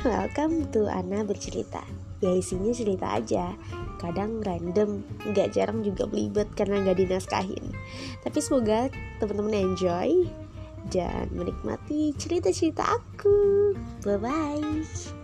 Welcome to Ana bercerita. Ya isinya cerita aja. Kadang random, nggak jarang juga belibet karena nggak dinaskahin. Tapi semoga teman-teman enjoy Dan menikmati cerita-cerita aku. Bye-bye.